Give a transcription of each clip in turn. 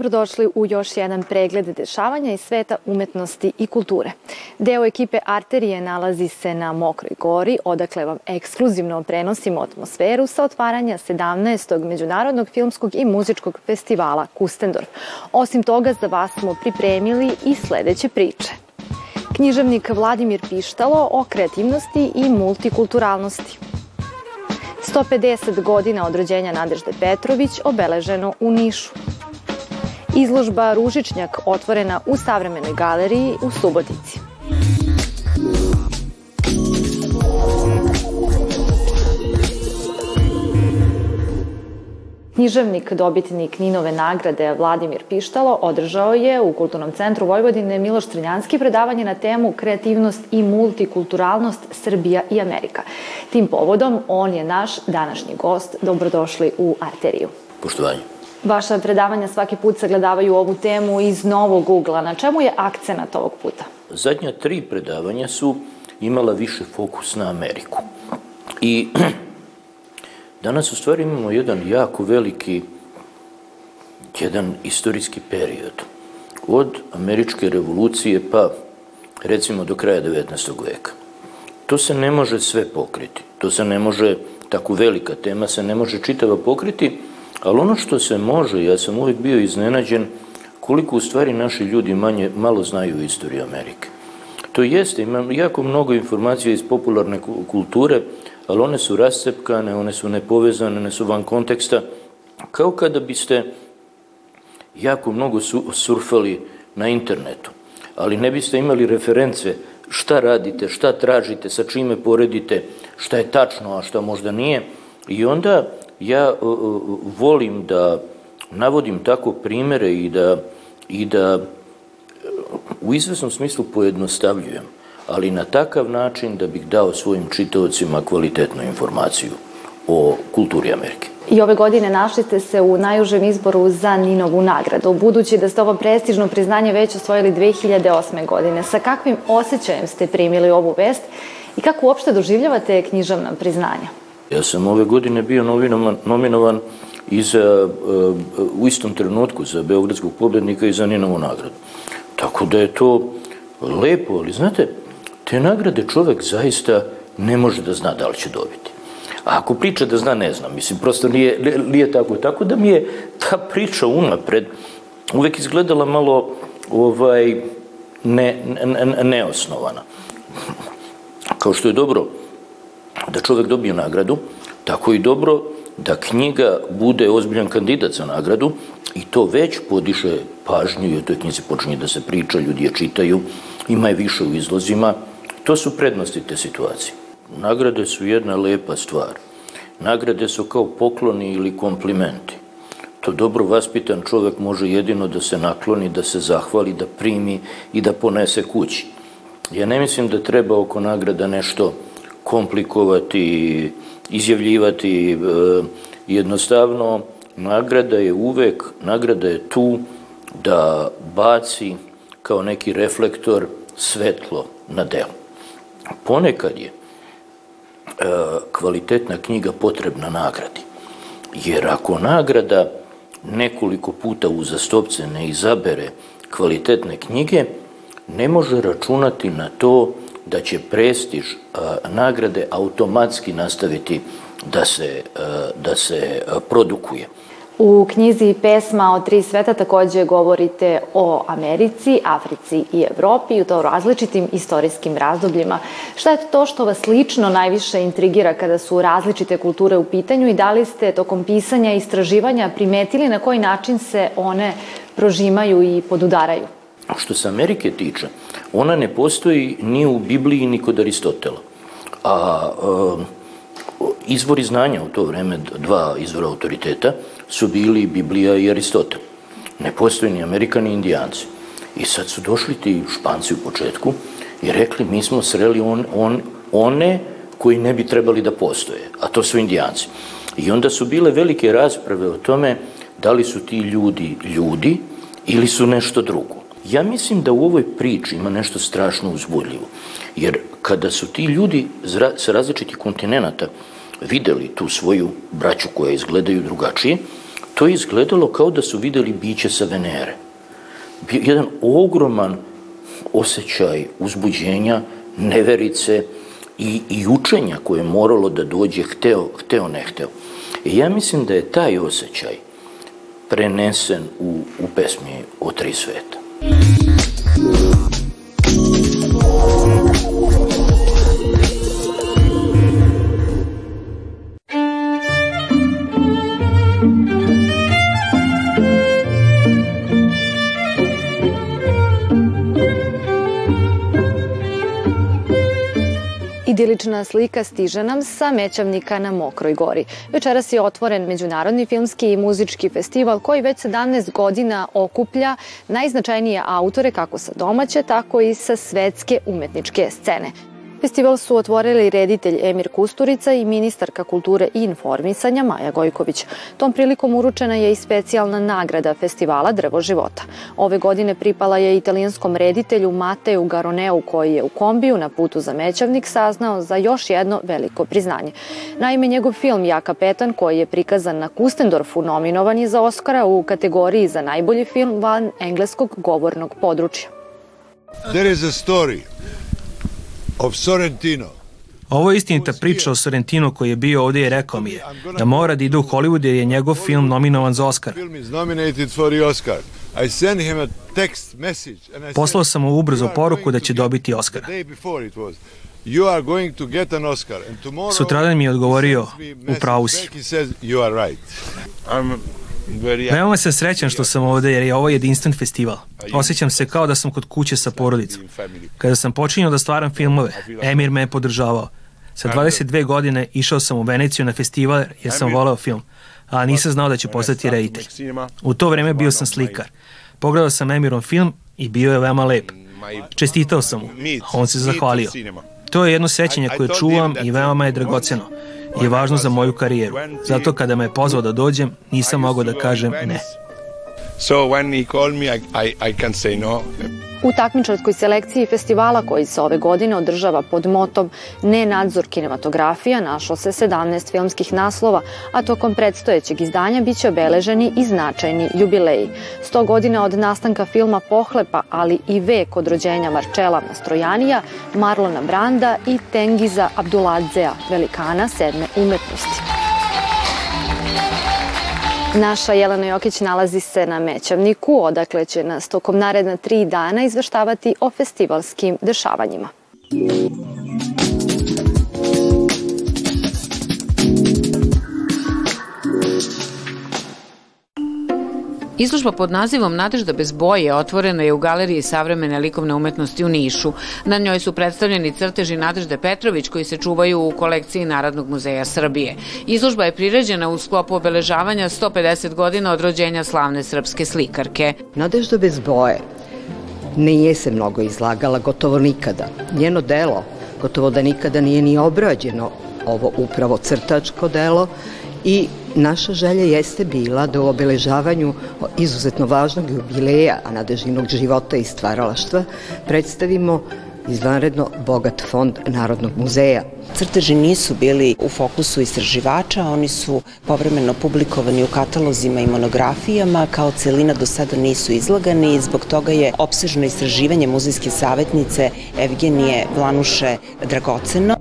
Dobrodošli u još jedan pregled dešavanja iz sveta umetnosti i kulture. Deo ekipe Arterije nalazi se na Mokroj gori, odakle vam ekskluzivno prenosimo atmosferu sa otvaranja 17. Međunarodnog filmskog i muzičkog festivala Kustendorf. Osim toga, za vas smo pripremili i sledeće priče. Književnik Vladimir Pištalo o kreativnosti i multikulturalnosti. 150 godina od rođenja Nadežde Petrović obeleženo u Nišu. Izložba Ružičnjak otvorena u savremenoj galeriji u Subotici. Književnik, dobitnik Ninove nagrade Vladimir Pištalo održao je u Kulturnom centru Vojvodine Miloš Triljanski predavanje na temu kreativnost i multikulturalnost Srbija i Amerika. Tim povodom on je naš današnji gost. Dobrodošli u Arteriju. Poštovanje. Vaša predavanja svaki put sagledavaju ovu temu iz novog ugla. Na čemu je akcenat ovog puta? Zadnja tri predavanja su imala više fokus na Ameriku. I danas u stvari imamo jedan jako veliki, jedan istorijski period. Od američke revolucije pa recimo do kraja 19. veka. To se ne može sve pokriti. To se ne može, tako velika tema se ne može čitava pokriti, Ali ono što se može, ja sam uvijek bio iznenađen koliko u stvari naši ljudi manje, malo znaju o istoriji Amerike. To jeste, imam jako mnogo informacija iz popularne kulture, ali one su rascepkane, one su nepovezane, one su van konteksta, kao kada biste jako mnogo surfali na internetu, ali ne biste imali reference šta radite, šta tražite, sa čime poredite, šta je tačno, a šta možda nije. I onda ja uh, uh, volim da navodim tako primere i da, i da uh, u izvesnom smislu pojednostavljujem, ali na takav način da bih dao svojim čitaocima kvalitetnu informaciju o kulturi Amerike. I ove godine našli ste se u najužem izboru za Ninovu nagradu. Budući da ste ovo prestižno priznanje već osvojili 2008. godine, sa kakvim osjećajem ste primili ovu vest i kako uopšte doživljavate književna priznanja? Ja sam ove godine bio nominovan, i za, u istom trenutku za Beogradskog pobednika i za Ninovu nagradu. Tako da je to lepo, ali znate, te nagrade čovek zaista ne može da zna da li će dobiti. A ako priča da zna, ne zna. Mislim, prosto nije, nije tako. Tako da mi je ta priča unapred uvek izgledala malo ovaj, ne, ne, neosnovana. Kao što je dobro da čovek dobije nagradu, tako i dobro da knjiga bude ozbiljan kandidat za nagradu i to već podiše pažnju i o toj knjizi počinje da se priča, ljudi je čitaju, ima je više u izlozima. To su prednosti te situacije. Nagrade su jedna lepa stvar. Nagrade su kao pokloni ili komplimenti. To dobro vaspitan čovek može jedino da se nakloni, da se zahvali, da primi i da ponese kući. Ja ne mislim da treba oko nagrada nešto komplikovati, izjavljivati. E, jednostavno, nagrada je uvek, nagrada je tu da baci kao neki reflektor svetlo na delo. Ponekad je e, kvalitetna knjiga potrebna nagradi. Jer ako nagrada nekoliko puta uzastopce ne izabere kvalitetne knjige, ne može računati na to da će prestiž nagrade automatski nastaviti da se, da se produkuje. U knjizi Pesma o tri sveta takođe govorite o Americi, Africi i Evropi i to različitim istorijskim razdobljima. Šta je to što vas lično najviše intrigira kada su različite kulture u pitanju i da li ste tokom pisanja i istraživanja primetili na koji način se one prožimaju i podudaraju? Što se Amerike tiče, ona ne postoji ni u Bibliji, ni kod Aristotela. A e, izvori znanja u to vreme, dva izvora autoriteta, su bili Biblija i Aristotel. Ne postoji ni Amerika, ni Indijanci. I sad su došli ti španci u početku i rekli mi smo sreli on, on, one koji ne bi trebali da postoje, a to su Indijanci. I onda su bile velike rasprave o tome da li su ti ljudi ljudi ili su nešto drugo. Ja mislim da u ovoj priči ima nešto strašno uzbudljivo, jer kada su ti ljudi sa različitih kontinenta videli tu svoju braću koja izgledaju drugačije, to je izgledalo kao da su videli biće sa Venere. Jedan ogroman osjećaj uzbuđenja, neverice i, i učenja koje je moralo da dođe hteo, hteo ne hteo. I ja mislim da je taj osjećaj prenesen u, u pesmi o tri sveta. Thank you. Idilična slika stiže nam sa Mećavnika na Mokroj gori. Večeras je otvoren Međunarodni filmski i muzički festival koji već 17 godina okuplja najznačajnije autore kako sa domaće, tako i sa svetske umetničke scene. Festival su otvorili reditelj Emir Kusturica i ministarka kulture i informisanja Maja Gojković. Tom prilikom uručena je i specijalna nagrada festivala Drvo života. Ove godine pripala je italijanskom reditelju Mateju Garoneu koji je u kombiju na putu za Mećavnik saznao za još jedno veliko priznanje. Naime, njegov film Ja kapetan koji je prikazan na Kustendorfu nominovan je za Oscara u kategoriji za najbolji film van engleskog govornog područja. There is a story of Sorrentino. Ovo je istinita priča o Sorrentinu koji je bio ovde i rekao mi je da mora da ide u Hollywood jer je njegov film nominovan za Oscar. Poslao sam mu ubrzo poruku da će dobiti Oscara. Sutradan mi je odgovorio, u pravu si. Veoma sam srećan što sam ovde jer je ovo jedinstven festival. Osjećam se kao da sam kod kuće sa porodicom. Kada sam počinjao da stvaram filmove, Emir me je podržavao. Sa 22 godine išao sam u Veneciju na festival jer sam voleo film, a nisam znao da ću postati reditelj. U to vreme bio sam slikar. Pogledao sam Emirom film i bio je veoma lep. Čestitao sam mu, a on se zahvalio. To je jedno sećanje koje čuvam i veoma je dragoceno je važno za moju karijeru. Zato kada me je pozvao da dođem, nisam mogao da kažem ne. So when he called me, I, I, I can say no. U takmičarskoj selekciji festivala koji se ove godine održava pod motom Ne nadzor kinematografija našlo se 17 filmskih naslova, a tokom predstojećeg izdanja biće obeleženi i značajni jubileji. 100 godina od nastanka filma Pohlepa, ali i vek od rođenja Marčela Mastrojanija, Marlona Branda i Tengiza Abduladzea, velikana sedme umetnosti. Naša Jelena Jokić nalazi se na Mećavniku, odakle će nas tokom naredna tri dana izveštavati o festivalskim dešavanjima. Izložba pod nazivom Nadežda bez boje otvorena je u Galeriji savremene likovne umetnosti u Nišu. Na njoj su predstavljeni crteži Nadežde Petrović koji se čuvaju u kolekciji Narodnog muzeja Srbije. Izložba je priređena u sklopu obeležavanja 150 godina od rođenja slavne srpske slikarke. Nadežda bez boje nije se mnogo izlagala, gotovo nikada. Njeno delo gotovo da nikada nije ni obrađeno ovo upravo crtačko delo i naša želja jeste bila da u obeležavanju izuzetno važnog jubileja, a nadežinog života i stvaralaštva, predstavimo izvanredno bogat fond Narodnog muzeja. Crteži nisu bili u fokusu istraživača, oni su povremeno publikovani u katalozima i monografijama, kao celina do sada nisu izlagani i zbog toga je opsežno istraživanje muzejske savjetnice Evgenije Vlanuše dragoceno.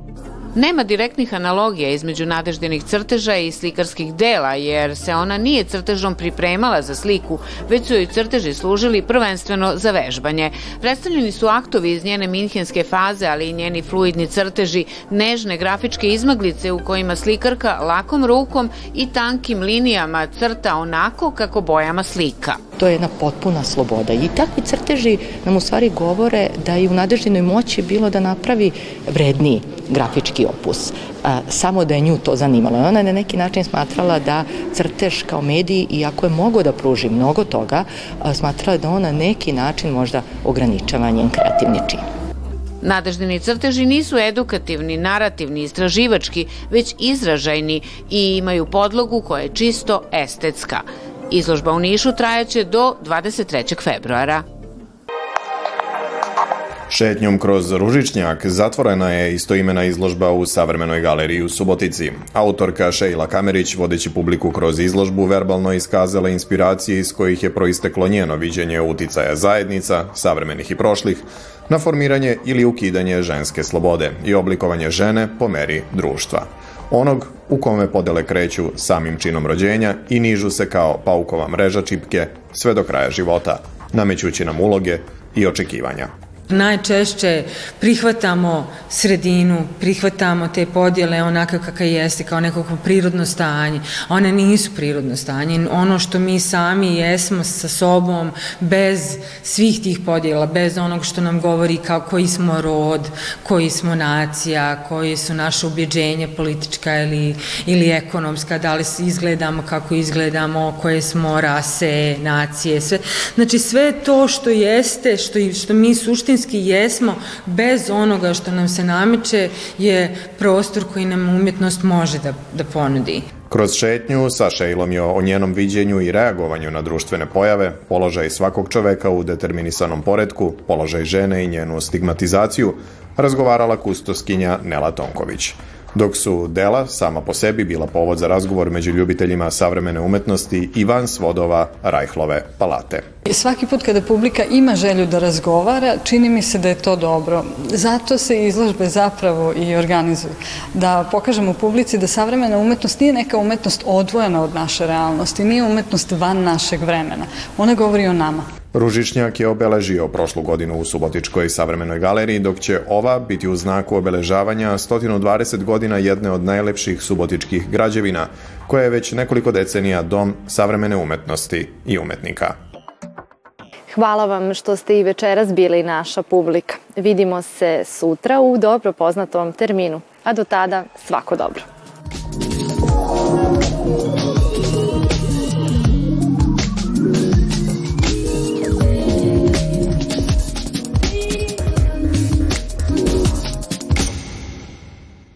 Nema direktnih analogija između nadeždenih crteža i slikarskih dela, jer se ona nije crtežom pripremala za sliku, već su joj crteži služili prvenstveno za vežbanje. Predstavljeni su aktovi iz njene minhenske faze, ali i njeni fluidni crteži, nežne grafičke izmaglice u kojima slikarka lakom rukom i tankim linijama crta onako kako bojama slika. To je jedna potpuna sloboda i takvi crteži nam u stvari govore da je u nadeždinoj moći bilo da napravi vredniji grafički opus. Samo da je nju to zanimalo. Ona je na neki način smatrala da crtež kao medij, iako je mogo da pruži mnogo toga, smatrala da on na neki način možda ograničava njen kreativni čin. Nadeždini crteži nisu edukativni, narativni, istraživački, već izražajni i imaju podlogu koja je čisto estetska. Izložba u Nišu trajaće do 23. februara. Šetnjom kroz Ružičnjak zatvorena je istoimena izložba u Savremenoj galeriji u Subotici. Autorka Šejla Kamerić, vodeći publiku kroz izložbu, verbalno iskazala inspiracije iz kojih je proisteklo njeno viđenje uticaja zajednica, savremenih i prošlih, na formiranje ili ukidanje ženske slobode i oblikovanje žene po meri društva. Onog u kome podele kreću samim činom rođenja i nižu se kao paukova mreža čipke sve do kraja života, namećući nam uloge i očekivanja. Najčešće prihvatamo sredinu, prihvatamo te podjele onaka kakva jeste, kao neko prirodno stanje. One nisu prirodno stanje. Ono što mi sami jesmo sa sobom, bez svih tih podjela, bez onog što nam govori kao koji smo rod, koji smo nacija, koji su naše ubjeđenja politička ili, ili ekonomska, da li izgledamo kako izgledamo, koje smo rase, nacije, sve. Znači sve to što jeste, što, što mi suštinski suštinski jesmo bez onoga što nam se nameće je prostor koji nam umjetnost može da, da ponudi. Kroz šetnju sa Šejlom je o njenom viđenju i reagovanju na društvene pojave, položaj svakog čoveka u determinisanom poredku, položaj žene i njenu stigmatizaciju, razgovarala kustoskinja Nela Tonković dok su dela sama po sebi bila povod za razgovor među ljubiteljima savremene umetnosti i van svodova Rajhlove palate. Svaki put kada publika ima želju da razgovara, čini mi se da je to dobro. Zato se izložbe zapravo i organizuju. Da pokažemo publici da savremena umetnost nije neka umetnost odvojena od naše realnosti, nije umetnost van našeg vremena. Ona govori o nama. Ružičnjak je obeležio prošlu godinu u Subotičkoj savremenoj galeriji, dok će ova biti u znaku obeležavanja 120 godina jedne od najlepših subotičkih građevina, koja je već nekoliko decenija dom savremene umetnosti i umetnika. Hvala vam što ste i večeras bili naša publika. Vidimo se sutra u dobro poznatom terminu, a do tada svako dobro.